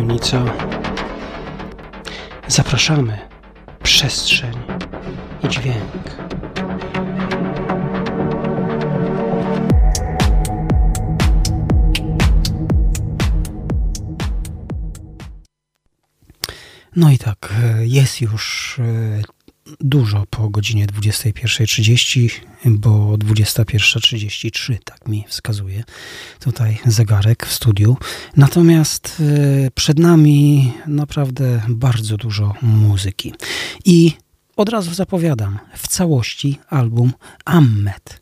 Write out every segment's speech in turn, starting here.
tajemnica. Zapraszamy. Przestrzeń i dźwięk. No i tak, e, jest już e, dużo po godzinie 21.30, bo 21.33, tak mi wskazuje tutaj zegarek w studiu. Natomiast e, przed nami naprawdę bardzo dużo muzyki. I od razu zapowiadam, w całości album Ammet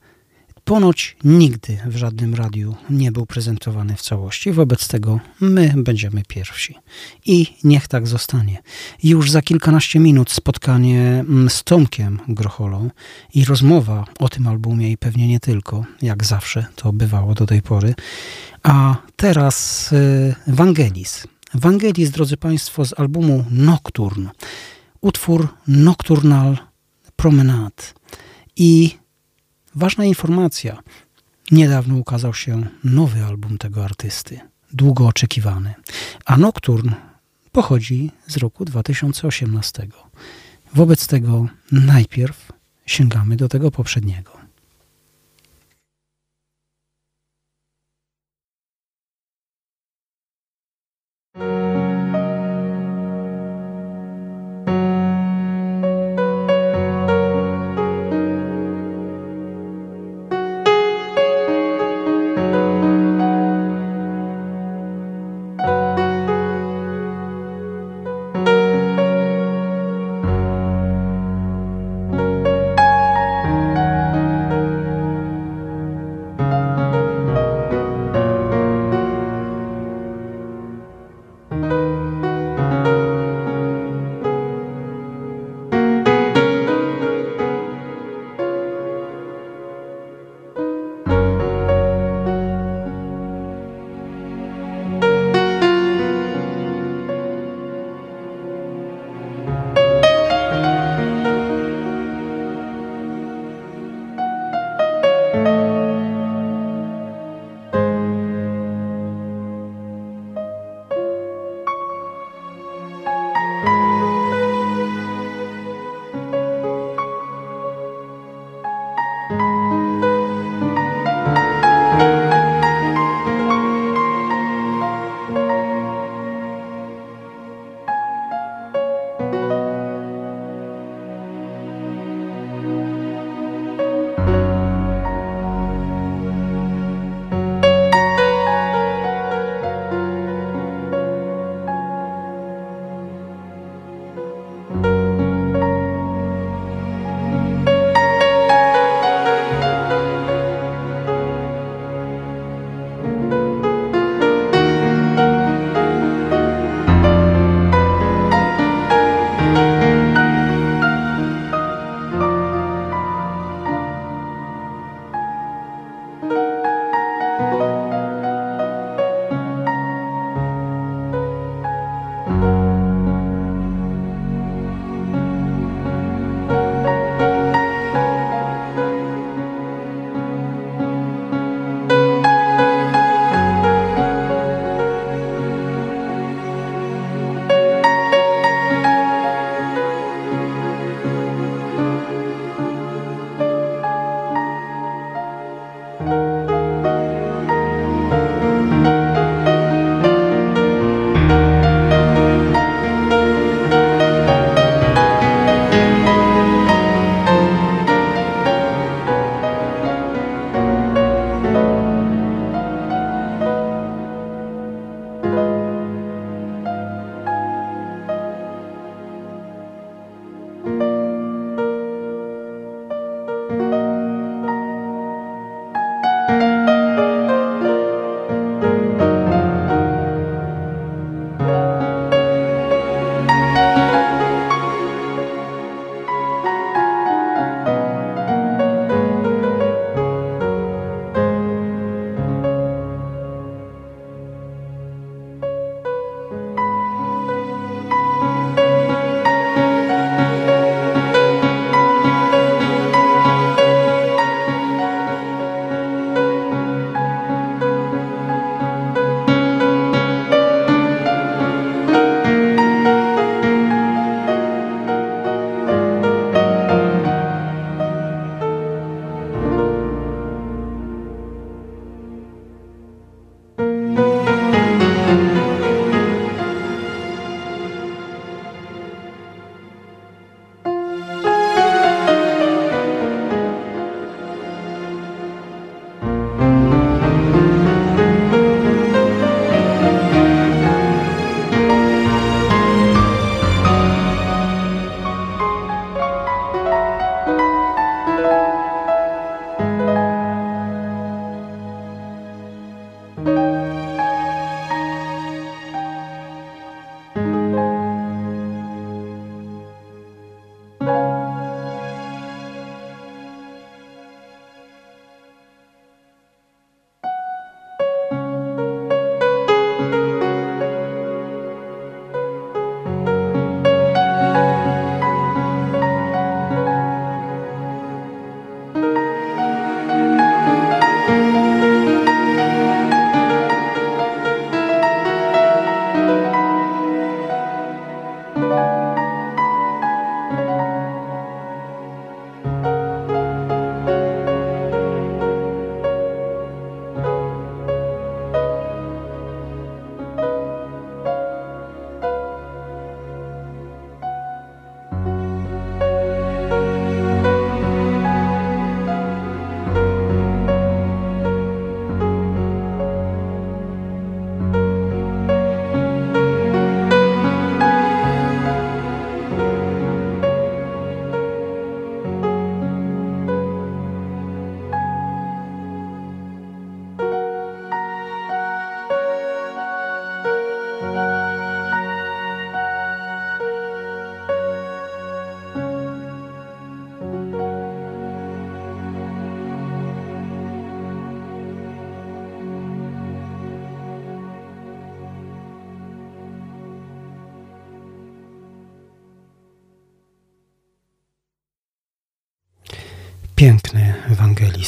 ponoć nigdy w żadnym radiu nie był prezentowany w całości, wobec tego my będziemy pierwsi. I niech tak zostanie. Już za kilkanaście minut spotkanie mm, z Tomkiem Grocholą i rozmowa o tym albumie i pewnie nie tylko, jak zawsze to bywało do tej pory. A teraz y, Wangelis. Wangelis, drodzy Państwo, z albumu Nocturne. Utwór Nocturnal Promenade. I Ważna informacja. Niedawno ukazał się nowy album tego artysty, długo oczekiwany, a Nocturne pochodzi z roku 2018. Wobec tego najpierw sięgamy do tego poprzedniego.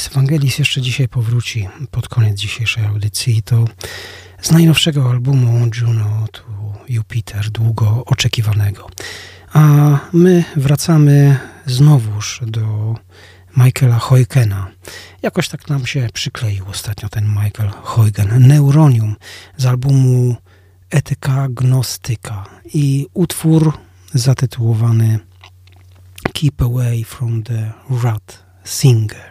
Wangelis. Wangelis jeszcze dzisiaj powróci pod koniec dzisiejszej audycji. To z najnowszego albumu Juno to Jupiter, długo oczekiwanego. A my wracamy znowuż do Michaela Hoykena. Jakoś tak nam się przykleił ostatnio ten Michael Huygen. Neuronium z albumu Etyka Gnostyka i utwór zatytułowany Keep Away from the Rat Singer.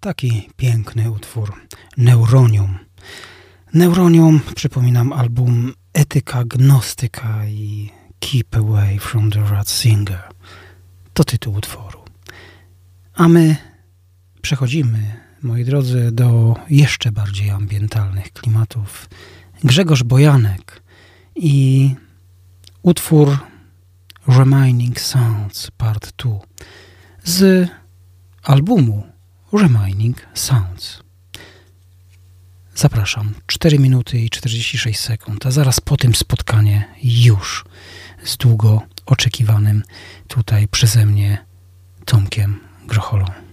Taki piękny utwór. Neuronium. Neuronium, przypominam, album Etyka Gnostyka i Keep Away from the Rat Singer. To tytuł utworu. A my przechodzimy, moi drodzy, do jeszcze bardziej ambientalnych klimatów. Grzegorz Bojanek i utwór Remaining Sounds Part 2 z albumu Remaining Sounds. Zapraszam. 4 minuty i 46 sekund, a zaraz po tym spotkanie już z długo oczekiwanym tutaj przeze mnie Tomkiem Grocholą.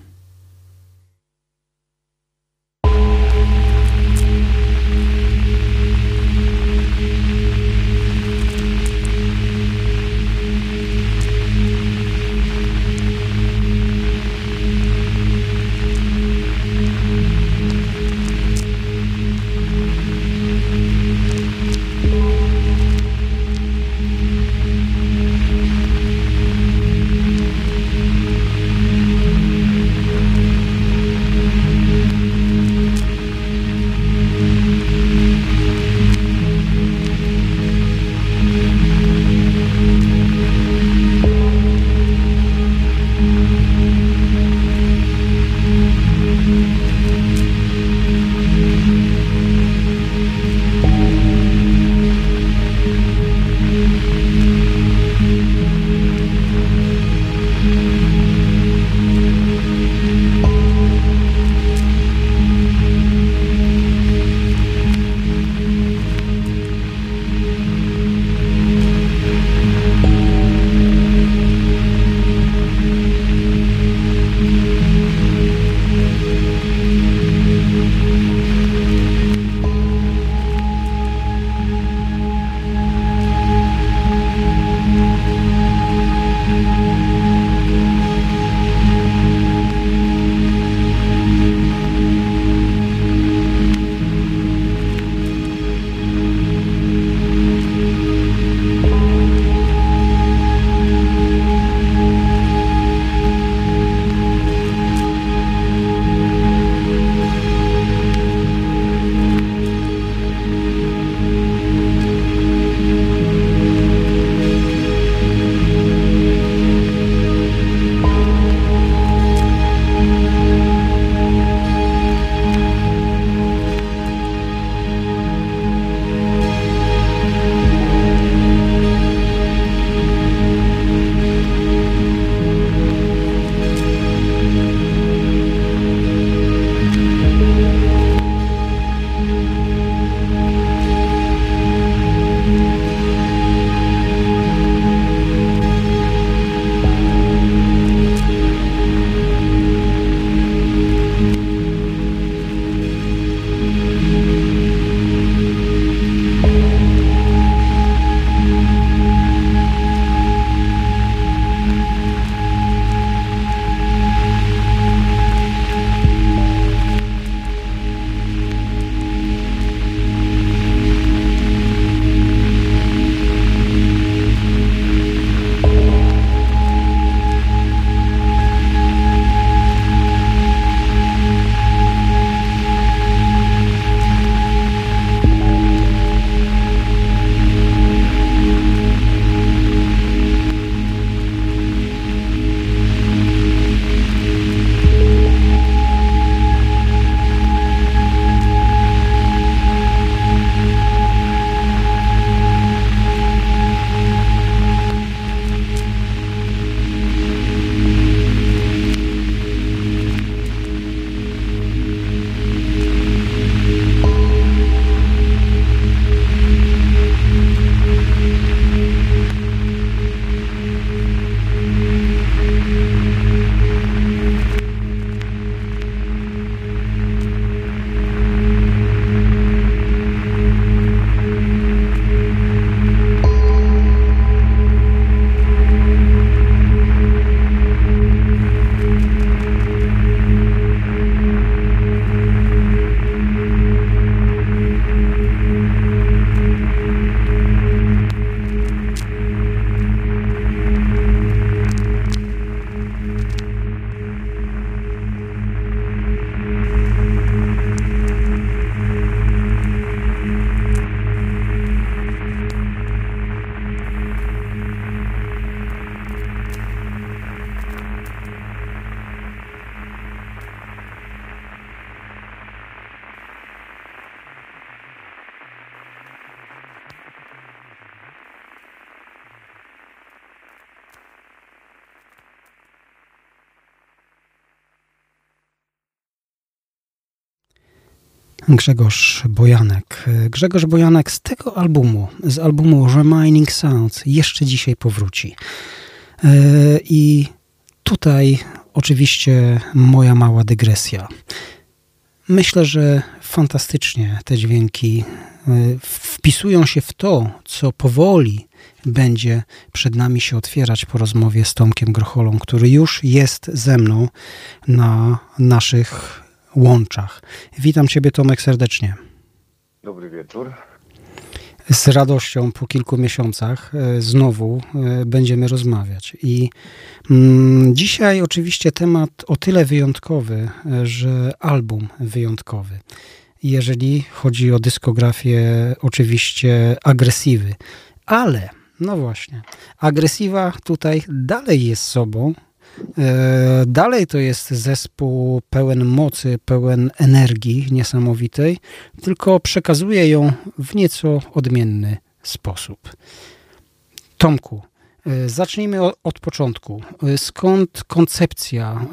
Grzegorz Bojanek. Grzegorz Bojanek z tego albumu, z albumu Remaining Sounds, jeszcze dzisiaj powróci. E, I tutaj oczywiście moja mała dygresja. Myślę, że fantastycznie te dźwięki e, wpisują się w to, co powoli będzie przed nami się otwierać po rozmowie z Tomkiem Grocholą, który już jest ze mną na naszych łączach. Witam Ciebie, Tomek, serdecznie. Dobry wieczór. Z radością po kilku miesiącach e, znowu e, będziemy rozmawiać. I mm, dzisiaj oczywiście temat o tyle wyjątkowy, e, że album wyjątkowy. Jeżeli chodzi o dyskografię, oczywiście agresywy, ale no właśnie, agresywa tutaj dalej jest sobą, dalej to jest zespół pełen mocy, pełen energii niesamowitej, tylko przekazuje ją w nieco odmienny sposób. Tomku, e, zacznijmy od początku. E, skąd koncepcja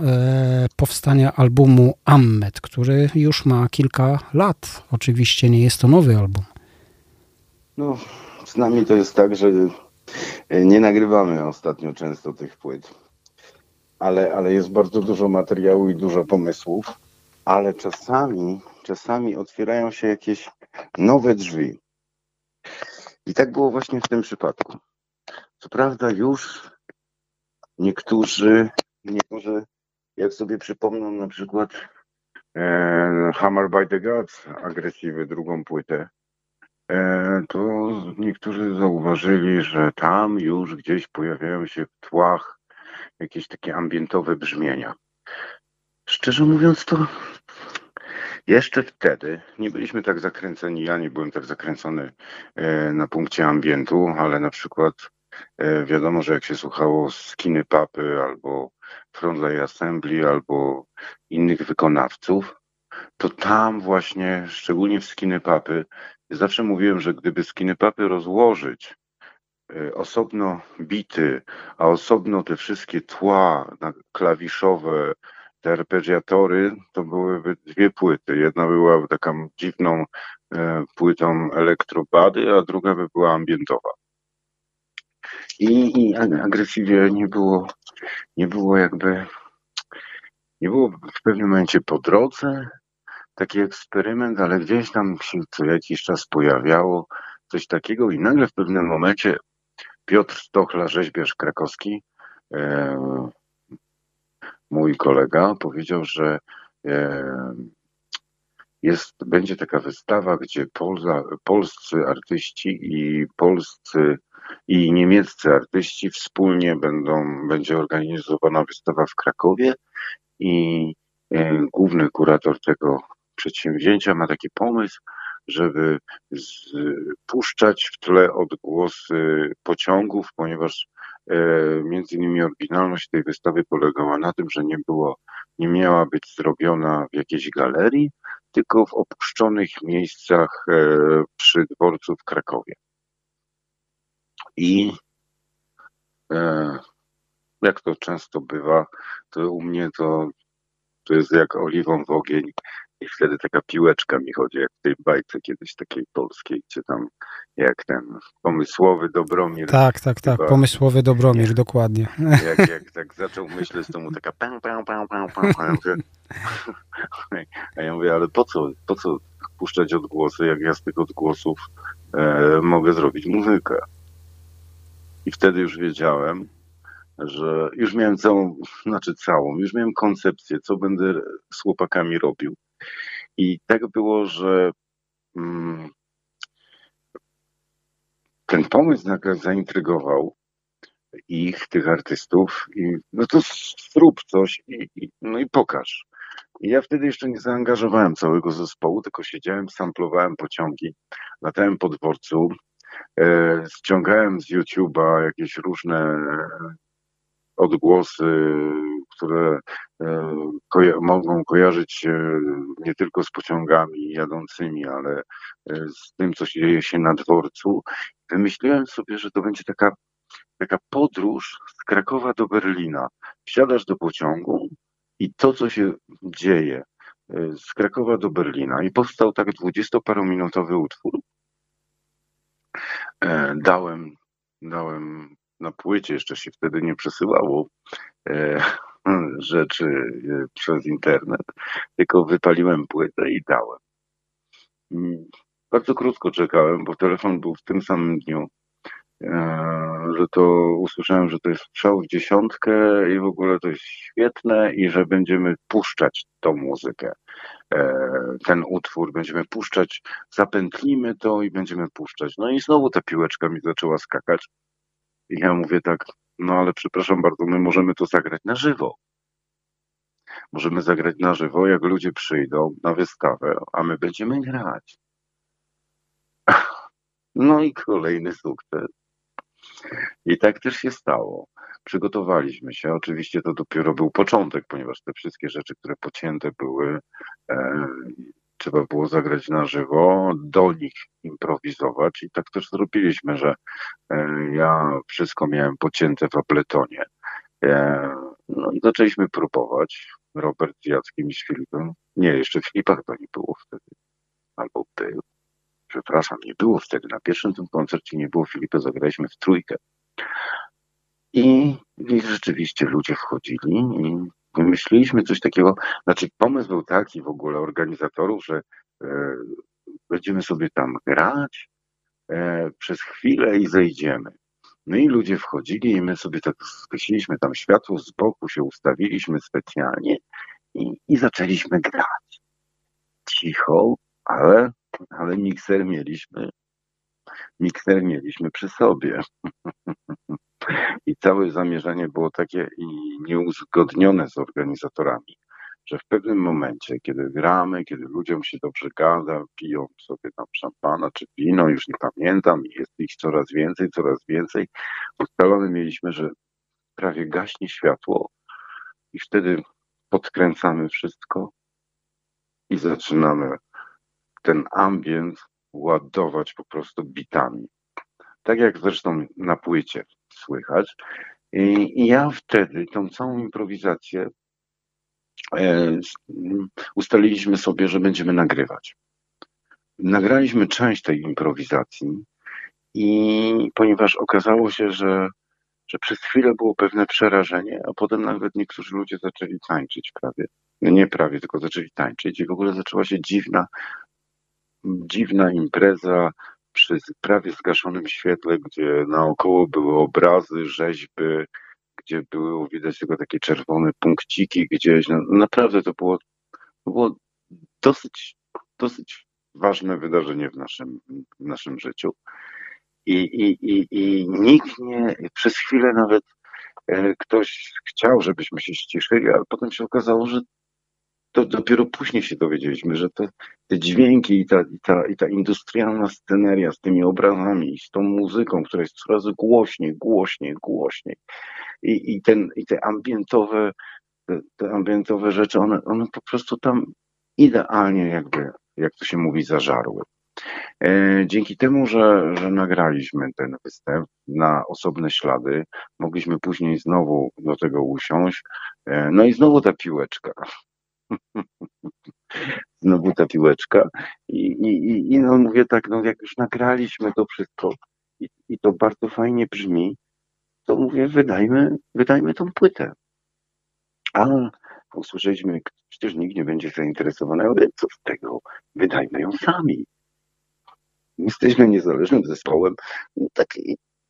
powstania albumu Ammet, który już ma kilka lat? Oczywiście nie jest to nowy album. No, z nami to jest tak, że nie nagrywamy ostatnio często tych płyt ale, ale jest bardzo dużo materiału i dużo pomysłów, ale czasami, czasami otwierają się jakieś nowe drzwi. I tak było właśnie w tym przypadku. Co prawda już niektórzy, niektórzy jak sobie przypomną na przykład e, Hammer by the Gods, agresywy, drugą płytę, e, to niektórzy zauważyli, że tam już gdzieś pojawiają się w tłach jakieś takie ambientowe brzmienia. Szczerze mówiąc, to jeszcze wtedy nie byliśmy tak zakręceni, ja nie byłem tak zakręcony e, na punkcie ambientu, ale na przykład e, wiadomo, że jak się słuchało Skiny Papy albo Frontline Assembly albo innych wykonawców, to tam właśnie, szczególnie w Skiny Papy, zawsze mówiłem, że gdyby Skiny Papy rozłożyć osobno bity, a osobno te wszystkie tła klawiszowe, te arpeggiatory, to byłyby dwie płyty. Jedna była taką dziwną e, płytą elektrobady, a druga by była ambientowa. I, i agresywnie nie było, nie było jakby, nie było w pewnym momencie po drodze taki eksperyment, ale gdzieś tam się co jakiś czas pojawiało coś takiego i nagle w pewnym momencie Piotr Stochla, rzeźbiarz krakowski, e, mój kolega, powiedział, że e, jest, będzie taka wystawa, gdzie Polza, polscy artyści i polscy i niemieccy artyści wspólnie będą, będzie organizowana wystawa w Krakowie i e, główny kurator tego przedsięwzięcia ma taki pomysł, żeby puszczać w tle odgłosy pociągów, ponieważ e, między innymi oryginalność tej wystawy polegała na tym, że nie było, nie miała być zrobiona w jakiejś galerii, tylko w opuszczonych miejscach e, przy dworcu w Krakowie. I e, jak to często bywa, to u mnie to, to jest jak oliwą w ogień i wtedy taka piłeczka mi chodzi, jak w tej bajce kiedyś takiej polskiej, gdzie tam jak ten pomysłowy Dobromir. Tak, tak, tak, chyba, pomysłowy Dobromir, nie, dokładnie. Jak, jak tak zaczął myśleć, to mu taka pę, pę, pę, pę, pę. A ja mówię, a ja mówię ale po co, po co puszczać odgłosy, jak ja z tych odgłosów e, mogę zrobić muzykę. I wtedy już wiedziałem, że już miałem całą, znaczy całą, już miałem koncepcję, co będę z chłopakami robił. I tak było, że mm, ten pomysł nagle zaintrygował ich, tych artystów i no to zrób coś i, i, no i pokaż. I ja wtedy jeszcze nie zaangażowałem całego zespołu, tylko siedziałem, samplowałem pociągi, latałem po dworcu, e, ściągałem z YouTube'a jakieś różne odgłosy, które e, koja mogą kojarzyć się nie tylko z pociągami jadącymi, ale e, z tym, co się dzieje się na dworcu. Wymyśliłem sobie, że to będzie taka, taka podróż z Krakowa do Berlina. Wsiadasz do pociągu i to, co się dzieje z Krakowa do Berlina i powstał tak dwudziestoparominutowy utwór. E, dałem, dałem na płycie, jeszcze się wtedy nie przesyłało e, rzeczy e, przez internet, tylko wypaliłem płytę i dałem. Mm, bardzo krótko czekałem, bo telefon był w tym samym dniu, że to usłyszałem, że to jest strzał w dziesiątkę i w ogóle to jest świetne i że będziemy puszczać tą muzykę. E, ten utwór, będziemy puszczać, zapętlimy to i będziemy puszczać. No i znowu ta piłeczka mi zaczęła skakać. I ja mówię tak, no ale przepraszam bardzo, my możemy to zagrać na żywo. Możemy zagrać na żywo, jak ludzie przyjdą na wystawę, a my będziemy grać. No i kolejny sukces. I tak też się stało. Przygotowaliśmy się. Oczywiście to dopiero był początek, ponieważ te wszystkie rzeczy, które pocięte były, e, trzeba było zagrać na żywo, do nich improwizować i tak też zrobiliśmy, że e, ja wszystko miałem pocięte w Apletonie. E, no i zaczęliśmy próbować. Robert z Jackiem i z Filipem. Nie, jeszcze Filipa chyba nie było wtedy. Albo był. Przepraszam, nie było wtedy. Na pierwszym tym koncercie nie było Filipa, zagraliśmy w trójkę. I, I rzeczywiście ludzie wchodzili i wymyśliliśmy coś takiego. Znaczy, pomysł był taki w ogóle organizatorów, że e, będziemy sobie tam grać e, przez chwilę i zejdziemy. No i ludzie wchodzili i my sobie tak skreśliliśmy tam światło z boku, się ustawiliśmy specjalnie i, i zaczęliśmy grać. Cicho, ale, ale mikser mieliśmy, mikser mieliśmy przy sobie. I całe zamierzenie było takie i nieuzgodnione z organizatorami, że w pewnym momencie, kiedy gramy, kiedy ludziom się dobrze gada, piją sobie tam szampana czy wino, już nie pamiętam, jest ich coraz więcej, coraz więcej, ustalone mieliśmy, że prawie gaśnie światło i wtedy podkręcamy wszystko i zaczynamy ten ambient ładować po prostu bitami. Tak jak zresztą na płycie słychać. I, ja wtedy tą całą improwizację e, ustaliliśmy sobie, że będziemy nagrywać. Nagraliśmy część tej improwizacji i ponieważ okazało się, że, że przez chwilę było pewne przerażenie, a potem nawet niektórzy ludzie zaczęli tańczyć prawie. No nie prawie, tylko zaczęli tańczyć i w ogóle zaczęła się dziwna, dziwna impreza, przy prawie zgaszonym świetle, gdzie naokoło były obrazy, rzeźby, gdzie było widać tylko takie czerwone punkciki gdzieś. No, naprawdę to było, to było dosyć, dosyć ważne wydarzenie w naszym, w naszym życiu. I, i, i, I nikt nie, przez chwilę nawet e, ktoś chciał, żebyśmy się ściszyli, ale potem się okazało, że to dopiero później się dowiedzieliśmy, że te, te dźwięki i ta, i, ta, i ta industrialna sceneria z tymi obrazami i z tą muzyką, która jest coraz głośniej, głośniej, głośniej i, i, ten, i te ambientowe te, te ambientowe rzeczy, one, one po prostu tam idealnie jakby, jak to się mówi, zażarły. E, dzięki temu, że, że nagraliśmy ten występ na osobne ślady, mogliśmy później znowu do tego usiąść. E, no i znowu ta piłeczka. Znowu ta piłeczka. I, i, i no mówię tak, no jak już nagraliśmy to wszystko i, i to bardzo fajnie brzmi, to mówię, wydajmy, wydajmy tą płytę. A usłyszeliśmy, przecież nikt nie będzie zainteresowany, ale co z tego, wydajmy ją sami. Jesteśmy niezależnym zespołem. Tak,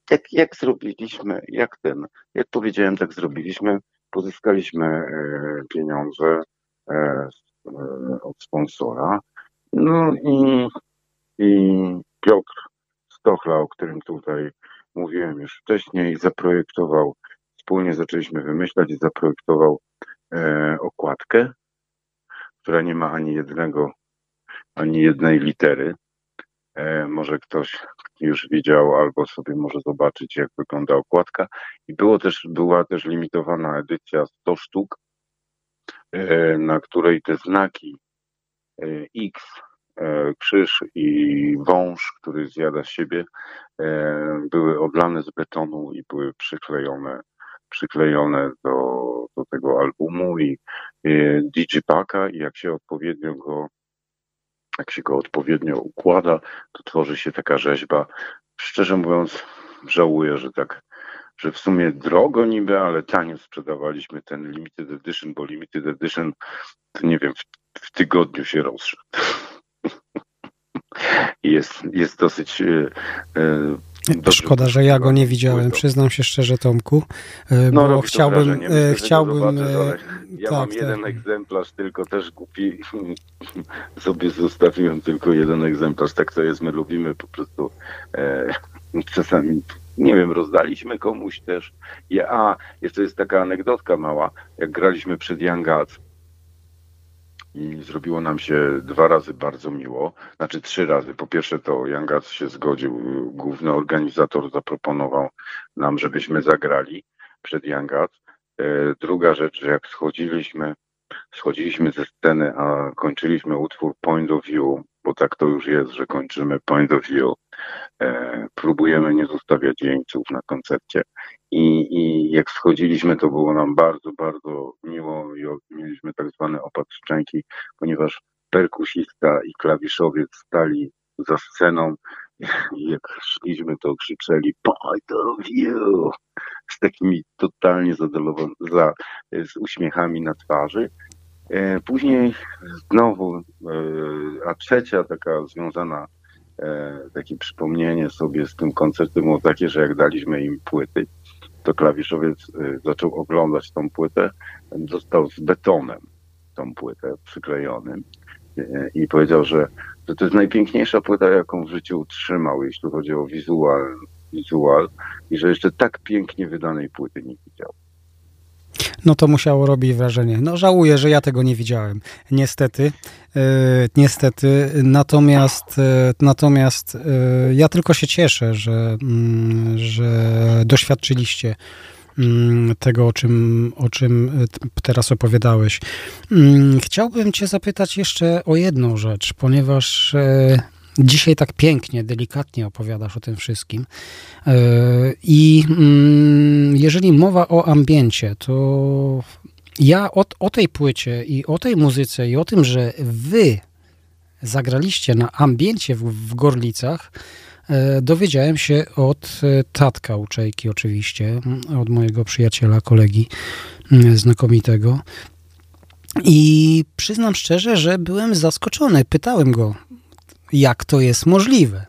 tak jak zrobiliśmy, jak ten, jak powiedziałem, tak zrobiliśmy, pozyskaliśmy e, pieniądze od sponsora. No i, i Piotr Stochla, o którym tutaj mówiłem już wcześniej, zaprojektował, wspólnie zaczęliśmy wymyślać i zaprojektował e, okładkę, która nie ma ani jednego, ani jednej litery. E, może ktoś już widział albo sobie może zobaczyć, jak wygląda okładka. I było też, była też limitowana edycja 100 sztuk, E, na której te znaki e, X, e, krzyż i wąż, który zjada siebie, były odlane z betonu i były przyklejone, przyklejone do, do tego albumu i, i Digipaka i jak się odpowiednio go jak się go odpowiednio układa, to tworzy się taka rzeźba. Szczerze mówiąc, żałuję, że tak, że w sumie drogo niby, ale tanio sprzedawaliśmy ten limited edition, bo limited edition, to nie wiem, w, w tygodniu się rozszedł. jest, jest dosyć e, e, Dobrze, Szkoda, że ja go nie widziałem, przyznam się szczerze, Tomku, e, no, bo chciałbym... Myślę, chciałbym ja tak, mam tak. jeden egzemplarz, tylko też głupi. Sobie zostawiłem tylko jeden egzemplarz. Tak to jest, my lubimy po prostu e, czasami, nie wiem, rozdaliśmy komuś też. Ja, a, jeszcze jest taka anegdotka mała. Jak graliśmy przed Gods, i zrobiło nam się dwa razy bardzo miło, znaczy trzy razy. Po pierwsze to Jangac się zgodził, główny organizator zaproponował nam, żebyśmy zagrali przed Jangac. E, druga rzecz, że jak schodziliśmy, schodziliśmy ze sceny, a kończyliśmy utwór Point of View, bo tak to już jest, że kończymy Point of View, e, próbujemy nie zostawiać jeńców na koncercie. I, I jak schodziliśmy, to było nam bardzo, bardzo miło i mieliśmy tak zwany opad szczęki, ponieważ perkusista i klawiszowiec stali za sceną jak szliśmy, to krzyczeli Point of View z takimi totalnie zadowolonymi, z uśmiechami na twarzy. E, później znowu, e, a trzecia taka związana, e, takie przypomnienie sobie z tym koncertem było takie, że jak daliśmy im płyty, to klawiszowiec zaczął oglądać tą płytę, został z betonem tą płytę przyklejonym i powiedział, że, to jest najpiękniejsza płyta, jaką w życiu utrzymał, jeśli chodzi o wizual, wizual i że jeszcze tak pięknie wydanej płyty nie widział. No to musiało robić wrażenie. No żałuję, że ja tego nie widziałem. Niestety. Yy, niestety. Natomiast, yy, natomiast yy, ja tylko się cieszę, że, mm, że doświadczyliście mm, tego, o czym, o czym teraz opowiadałeś. Mm, chciałbym Cię zapytać jeszcze o jedną rzecz, ponieważ Dzisiaj tak pięknie, delikatnie opowiadasz o tym wszystkim. E, I mm, jeżeli mowa o ambiencie, to ja o, o tej płycie i o tej muzyce i o tym, że wy zagraliście na ambiencie w, w Gorlicach, e, dowiedziałem się od e, tatka uczejki oczywiście, od mojego przyjaciela, kolegi znakomitego. I przyznam szczerze, że byłem zaskoczony. Pytałem go, jak to jest możliwe.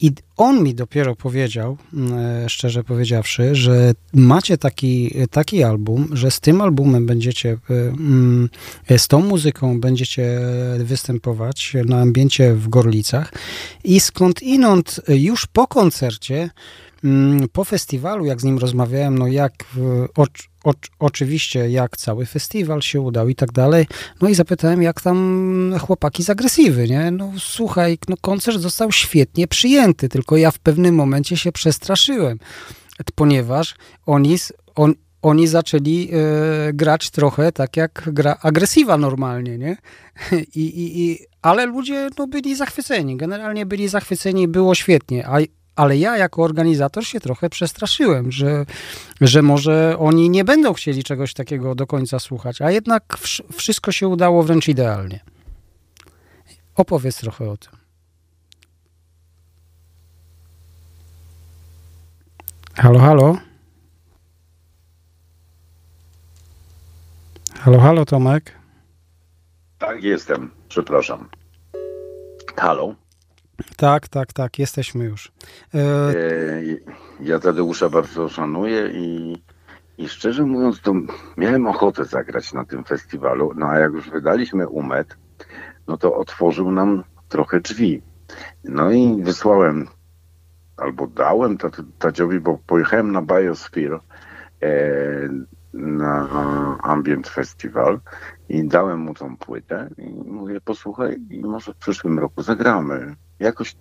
I on mi dopiero powiedział, e, szczerze powiedziawszy, że macie taki, taki album, że z tym albumem będziecie, e, mm, z tą muzyką będziecie występować na ambiencie w Gorlicach i skąd inąd już po koncercie, mm, po festiwalu, jak z nim rozmawiałem, no jak oczywiście jak cały festiwal się udał i tak dalej. No i zapytałem, jak tam chłopaki z agresywy, nie? No słuchaj, no koncert został świetnie przyjęty, tylko ja w pewnym momencie się przestraszyłem, ponieważ oni, on, oni zaczęli e, grać trochę tak jak gra agresywa normalnie, nie? I, i, i, ale ludzie no, byli zachwyceni, generalnie byli zachwyceni, było świetnie, a ale ja jako organizator się trochę przestraszyłem, że, że może oni nie będą chcieli czegoś takiego do końca słuchać, a jednak wszystko się udało wręcz idealnie. Opowiedz trochę o tym. Halo, halo? Halo, halo, Tomek? Tak, jestem. Przepraszam. Halo? Tak, tak, tak, jesteśmy już. E... Ja Tadeusza bardzo szanuję i, i szczerze mówiąc, to miałem ochotę zagrać na tym festiwalu, no a jak już wydaliśmy umet, no to otworzył nam trochę drzwi. No i wysłałem, albo dałem Tadziowi, bo pojechałem na Biosphere, e, na Ambient Festival i dałem mu tą płytę i mówię, posłuchaj, może w przyszłym roku zagramy jakoś,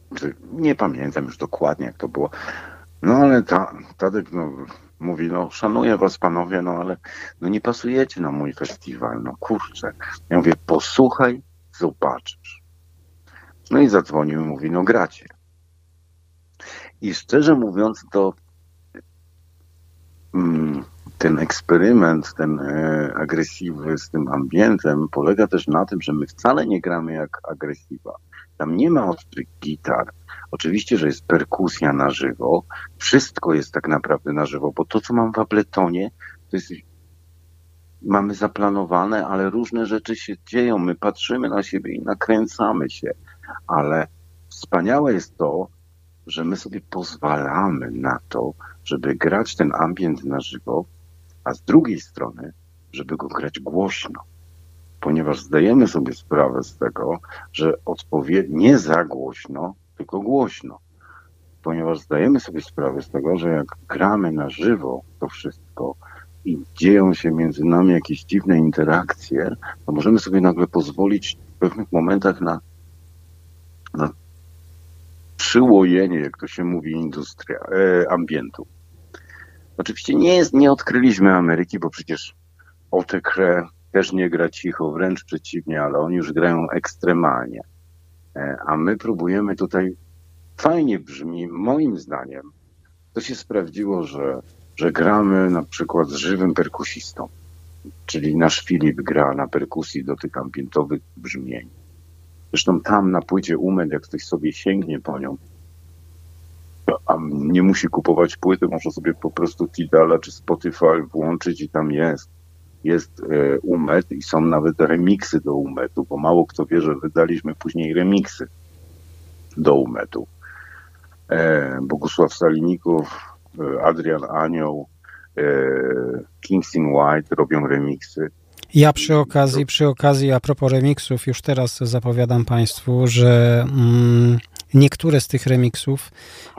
nie pamiętam już dokładnie jak to było, no ale ta, Tadek no, mówi, no szanuję was panowie, no ale no nie pasujecie na mój festiwal, no kurczę. Ja mówię, posłuchaj, zobaczysz. No i zadzwonił i mówi, no gracie. I szczerze mówiąc, to mm, ten eksperyment, ten e, agresywy z tym ambientem polega też na tym, że my wcale nie gramy jak agresywa. Tam nie ma ostrych gitar. Oczywiście, że jest perkusja na żywo. Wszystko jest tak naprawdę na żywo, bo to, co mam w Abletonie, to jest mamy zaplanowane, ale różne rzeczy się dzieją. My patrzymy na siebie i nakręcamy się. Ale wspaniałe jest to, że my sobie pozwalamy na to, żeby grać ten ambient na żywo, a z drugiej strony, żeby go grać głośno. Ponieważ zdajemy sobie sprawę z tego, że odpowiednio nie za głośno, tylko głośno. Ponieważ zdajemy sobie sprawę z tego, że jak gramy na żywo to wszystko i dzieją się między nami jakieś dziwne interakcje, to możemy sobie nagle pozwolić w pewnych momentach na, na przyłojenie, jak to się mówi, industria, e, ambientu. Oczywiście nie, jest, nie odkryliśmy Ameryki, bo przecież Otekre też nie gra cicho, wręcz przeciwnie, ale oni już grają ekstremalnie. E, a my próbujemy tutaj, fajnie brzmi, moim zdaniem, to się sprawdziło, że, że gramy na przykład z żywym perkusistą. Czyli nasz Filip gra na perkusji do tych ambientowych brzmień. Zresztą tam na płycie Umed, jak ktoś sobie sięgnie po nią, a nie musi kupować płyty, może sobie po prostu Tidala czy Spotify włączyć i tam jest. Jest e, Umet i są nawet remiksy do Umetu, bo mało kto wie, że wydaliśmy później remiksy do Umetu. E, Bogusław Salinikow, e, Adrian Anioł, Kingston White robią remiksy. Ja przy okazji, przy okazji, a propos remiksów, już teraz zapowiadam Państwu, że mm, niektóre z tych remiksów,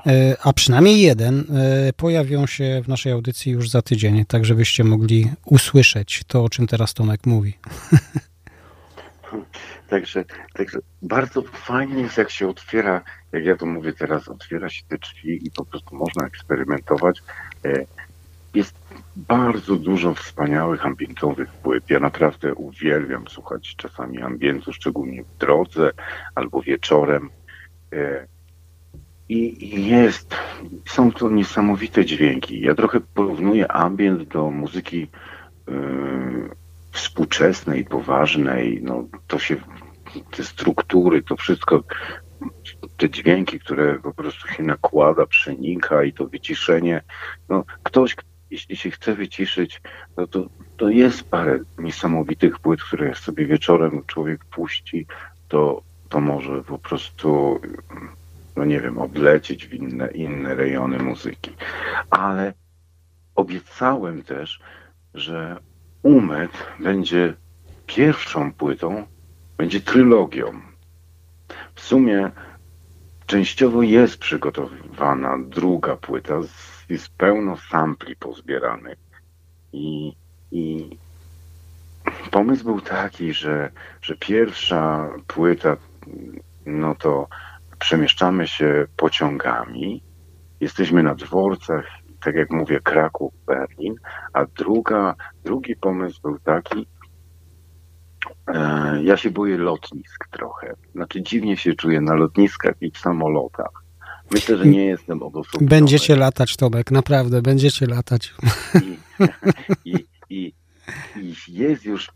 e, a przynajmniej jeden, e, pojawią się w naszej audycji już za tydzień, tak żebyście mogli usłyszeć to, o czym teraz Tomek mówi. Także, także bardzo fajnie jest, jak się otwiera, jak ja to mówię teraz, otwiera się te drzwi i po prostu można eksperymentować. E, jest bardzo dużo wspaniałych ambientowych płyt. Ja naprawdę uwielbiam słuchać czasami ambientu, szczególnie w drodze albo wieczorem. E, I jest, są to niesamowite dźwięki. Ja trochę porównuję ambient do muzyki yy, współczesnej, poważnej. No, to się, te struktury, to wszystko, te dźwięki, które po prostu się nakłada, przenika i to wyciszenie. No, ktoś, jeśli się chce wyciszyć, no to, to jest parę niesamowitych płyt, które sobie wieczorem człowiek puści, to, to może po prostu, no nie wiem, odlecieć w inne, inne rejony muzyki. Ale obiecałem też, że Umet będzie pierwszą płytą, będzie trylogią. W sumie częściowo jest przygotowywana druga płyta jest pełno sampli pozbieranych. I, i pomysł był taki, że, że pierwsza płyta, no to przemieszczamy się pociągami, jesteśmy na dworcach, tak jak mówię, Kraków, Berlin, a druga, drugi pomysł był taki, e, ja się boję lotnisk trochę. Znaczy dziwnie się czuję na lotniskach i w samolotach. Myślę, że nie jestem odosobniony. Będziecie latać, Tomek, naprawdę, będziecie latać. I, i, i, I jest już,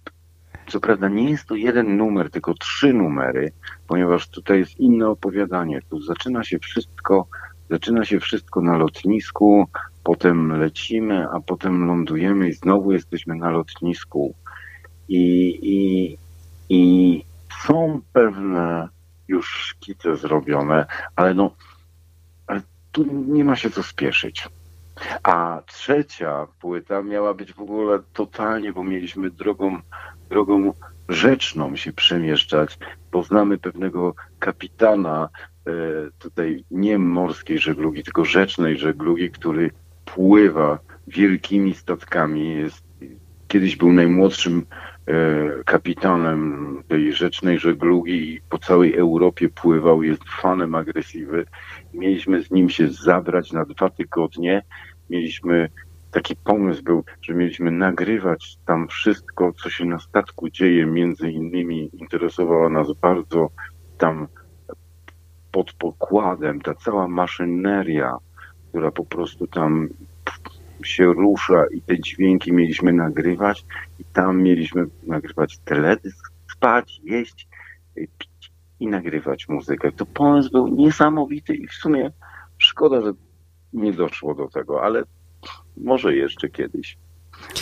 co prawda nie jest to jeden numer, tylko trzy numery, ponieważ tutaj jest inne opowiadanie. Tu zaczyna się wszystko, zaczyna się wszystko na lotnisku, potem lecimy, a potem lądujemy i znowu jesteśmy na lotnisku. I, i, i są pewne już szkice zrobione, ale no tu nie ma się co spieszyć. A trzecia płyta miała być w ogóle totalnie, bo mieliśmy drogą, drogą rzeczną się przemieszczać. Poznamy pewnego kapitana e, tutaj nie morskiej żeglugi, tylko rzecznej żeglugi, który pływa wielkimi statkami. Jest, kiedyś był najmłodszym e, kapitanem tej rzecznej żeglugi i po całej Europie pływał, jest fanem agresywy Mieliśmy z nim się zabrać na dwa tygodnie. Mieliśmy taki pomysł był, że mieliśmy nagrywać tam wszystko, co się na statku dzieje. Między innymi interesowała nas bardzo tam pod pokładem ta cała maszyneria, która po prostu tam się rusza i te dźwięki mieliśmy nagrywać i tam mieliśmy nagrywać teledysk, spać, jeść, pić i nagrywać muzykę. To pomysł był niesamowity i w sumie szkoda, że nie doszło do tego, ale może jeszcze kiedyś.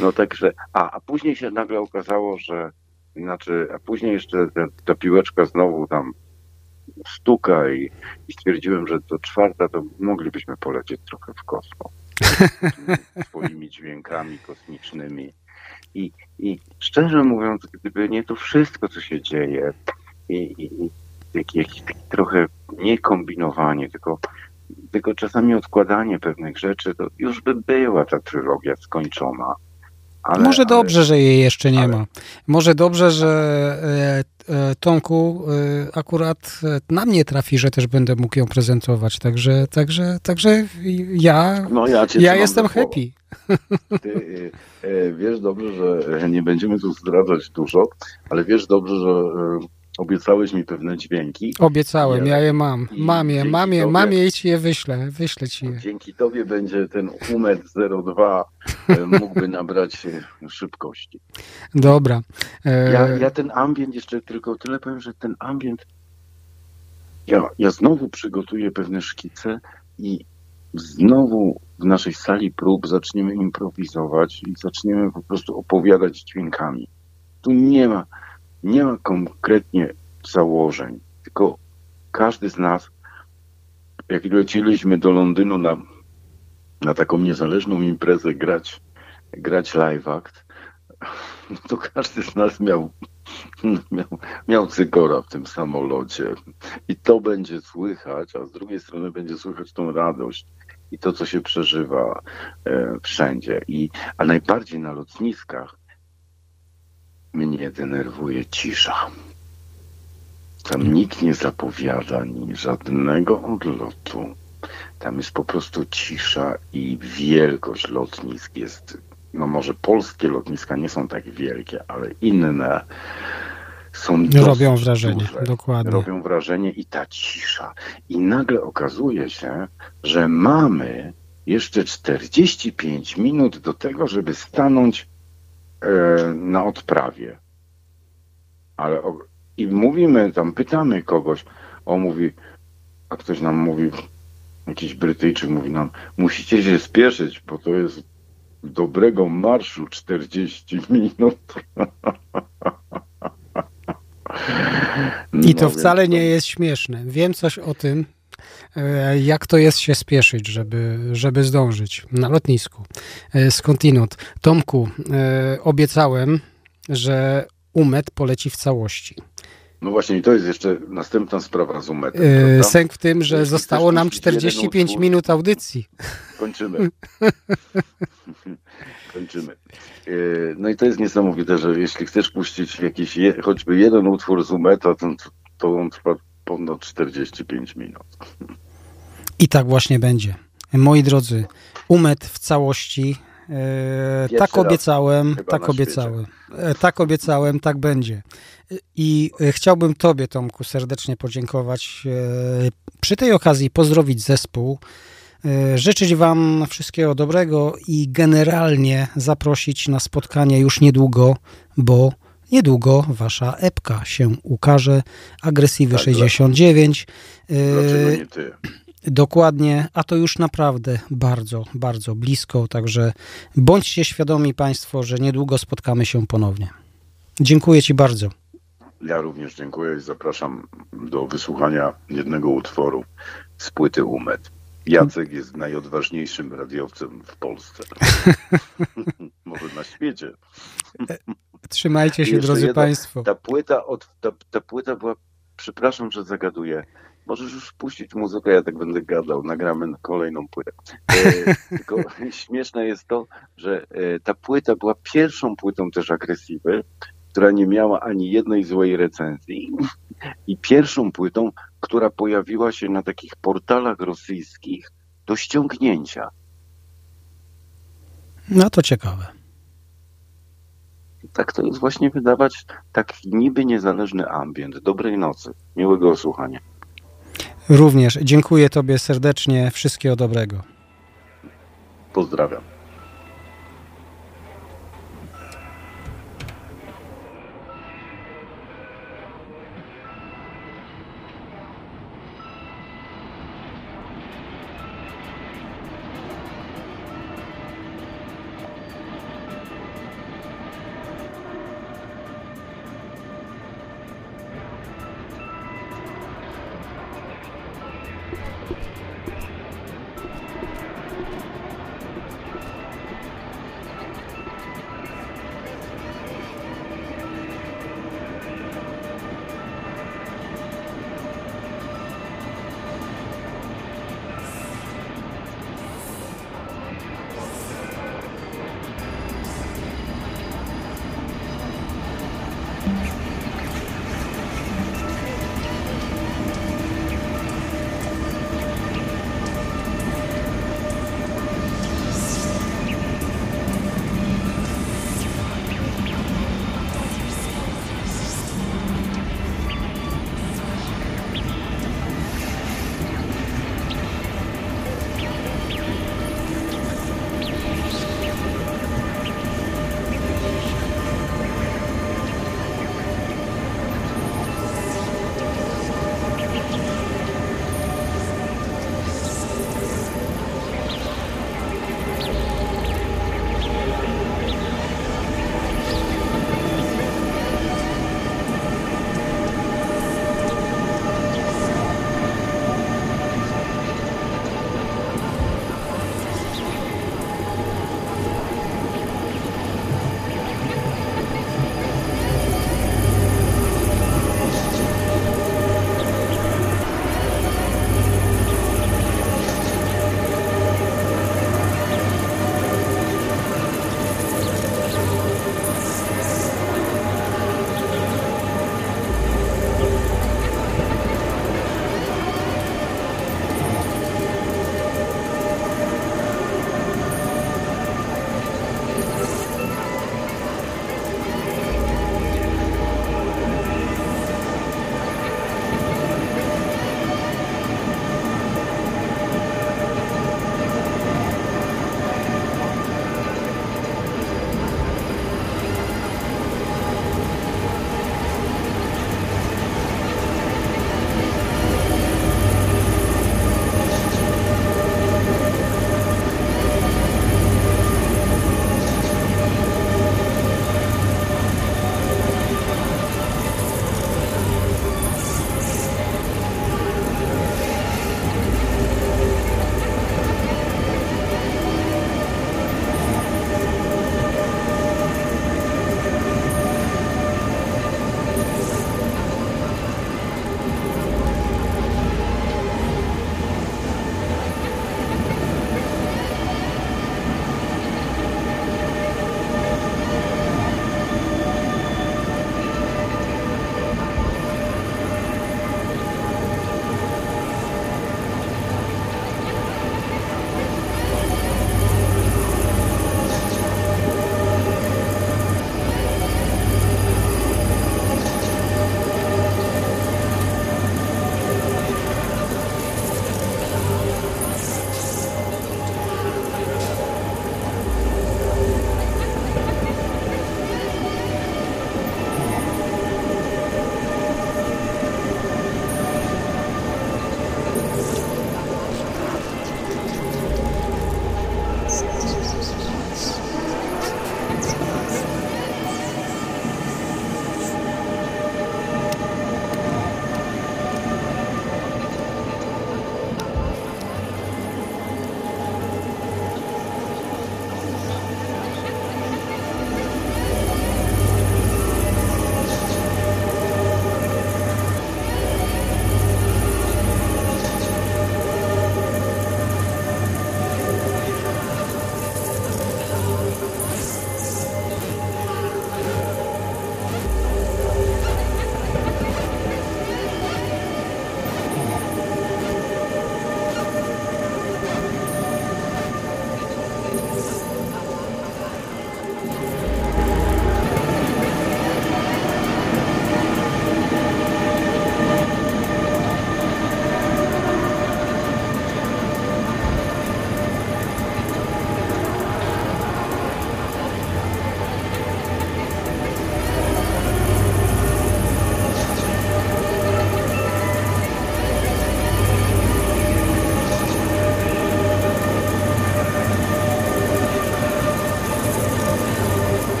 No także, a, a później się nagle okazało, że znaczy, a później jeszcze ta, ta piłeczka znowu tam stuka i, i stwierdziłem, że do czwarta to moglibyśmy polecieć trochę w kosmos. Swoimi dźwiękami kosmicznymi. I, I szczerze mówiąc, gdyby nie to wszystko, co się dzieje i, i, i jakieś trochę nie kombinowanie, tylko, tylko czasami odkładanie pewnych rzeczy, to już by była ta trylogia skończona. Ale, Może dobrze, ale, że jej jeszcze nie ale... ma. Może dobrze, że e, e, Tomku e, akurat na mnie trafi, że też będę mógł ją prezentować. Także, także, także ja, no ja, ja jestem happy. Ty, wiesz dobrze, że nie będziemy tu zdradzać dużo, ale wiesz dobrze, że Obiecałeś mi pewne dźwięki. Obiecałem, ja je mam. Mam je, mam je, mam je i ci je wyślę. Wyślę ci je. Dzięki tobie będzie ten Humet 02 e, mógłby nabrać szybkości. Dobra. E... Ja, ja ten ambient jeszcze tylko tyle powiem, że ten ambient ja, ja znowu przygotuję pewne szkice i znowu w naszej sali prób zaczniemy improwizować i zaczniemy po prostu opowiadać dźwiękami. Tu nie ma nie ma konkretnie założeń, tylko każdy z nas, jak leciliśmy do Londynu na, na taką niezależną imprezę grać, grać live act, to każdy z nas miał, miał, miał cygora w tym samolocie. I to będzie słychać, a z drugiej strony będzie słychać tą radość i to, co się przeżywa e, wszędzie. I, a najbardziej na lotniskach mnie denerwuje cisza. Tam nikt nie zapowiada ani żadnego odlotu. Tam jest po prostu cisza i wielkość lotnisk jest, no może polskie lotniska nie są tak wielkie, ale inne są Robią wrażenie, duże. dokładnie. Robią wrażenie i ta cisza. I nagle okazuje się, że mamy jeszcze 45 minut do tego, żeby stanąć na odprawie. Ale i mówimy tam, pytamy kogoś, on mówi, a ktoś nam mówi, jakiś Brytyjczyk mówi nam, musicie się spieszyć, bo to jest dobrego marszu 40 minut. I to no, wcale nie jest śmieszne. Wiem coś o tym, E, jak to jest się spieszyć, żeby, żeby zdążyć na lotnisku. E, skądinąd. Tomku, e, obiecałem, że Umet poleci w całości. No właśnie, i to jest jeszcze następna sprawa z Umetem. Sęk w tym, że Jeśli zostało nam 45 utwór, minut audycji. Kończymy. Kończymy. No i to jest niesamowite, że jeśli chcesz puścić jakiś je, choćby jeden utwór z Umeta, to, to on trwa ponad 45 minut. I tak właśnie będzie. Moi drodzy, umet w całości. E, tak obiecałem, tak obiecałem. E, tak obiecałem, tak będzie. I e, chciałbym Tobie, Tomku, serdecznie podziękować. Przy tej okazji pozdrowić zespół, życzyć Wam wszystkiego dobrego i generalnie zaprosić na spotkanie już niedługo, bo Niedługo wasza epka się ukaże. Agresywy tak, 69. Dlaczego nie ty? Dokładnie, a to już naprawdę bardzo, bardzo blisko, także bądźcie świadomi Państwo, że niedługo spotkamy się ponownie. Dziękuję Ci bardzo. Ja również dziękuję i zapraszam do wysłuchania jednego utworu z płyty UMED. Jacek jest najodważniejszym radiowcem w Polsce. Może na świecie. Trzymajcie się, drodzy jedna, Państwo. Ta płyta, od, ta, ta płyta była, przepraszam, że zagaduję, Możesz już puścić muzykę, ja tak będę gadał, nagramy kolejną płytę. E, tylko śmieszne jest to, że e, ta płyta była pierwszą płytą też agresywy, która nie miała ani jednej złej recenzji i pierwszą płytą, która pojawiła się na takich portalach rosyjskich do ściągnięcia. No to ciekawe. Tak to jest właśnie wydawać taki niby niezależny ambient. Dobrej nocy, miłego słuchania. Również dziękuję Tobie serdecznie. Wszystkiego dobrego. Pozdrawiam.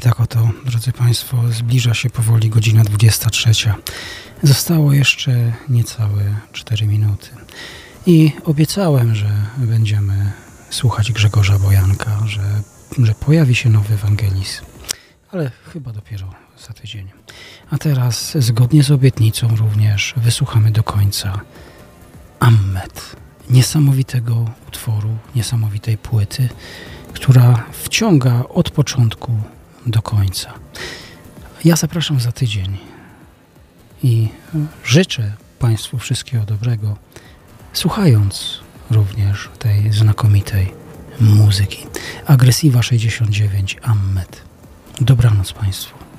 I tak oto, drodzy Państwo, zbliża się powoli godzina 23. Zostało jeszcze niecałe 4 minuty. I obiecałem, że będziemy słuchać Grzegorza Bojanka, że, że pojawi się nowy ewangelizm. Ale chyba dopiero za tydzień. A teraz, zgodnie z obietnicą, również wysłuchamy do końca Ammet. Niesamowitego utworu, niesamowitej płyty, która wciąga od początku do końca. Ja zapraszam za tydzień i życzę Państwu wszystkiego dobrego, słuchając również tej znakomitej muzyki. Agresywa 69 Ammet. Dobranoc Państwu.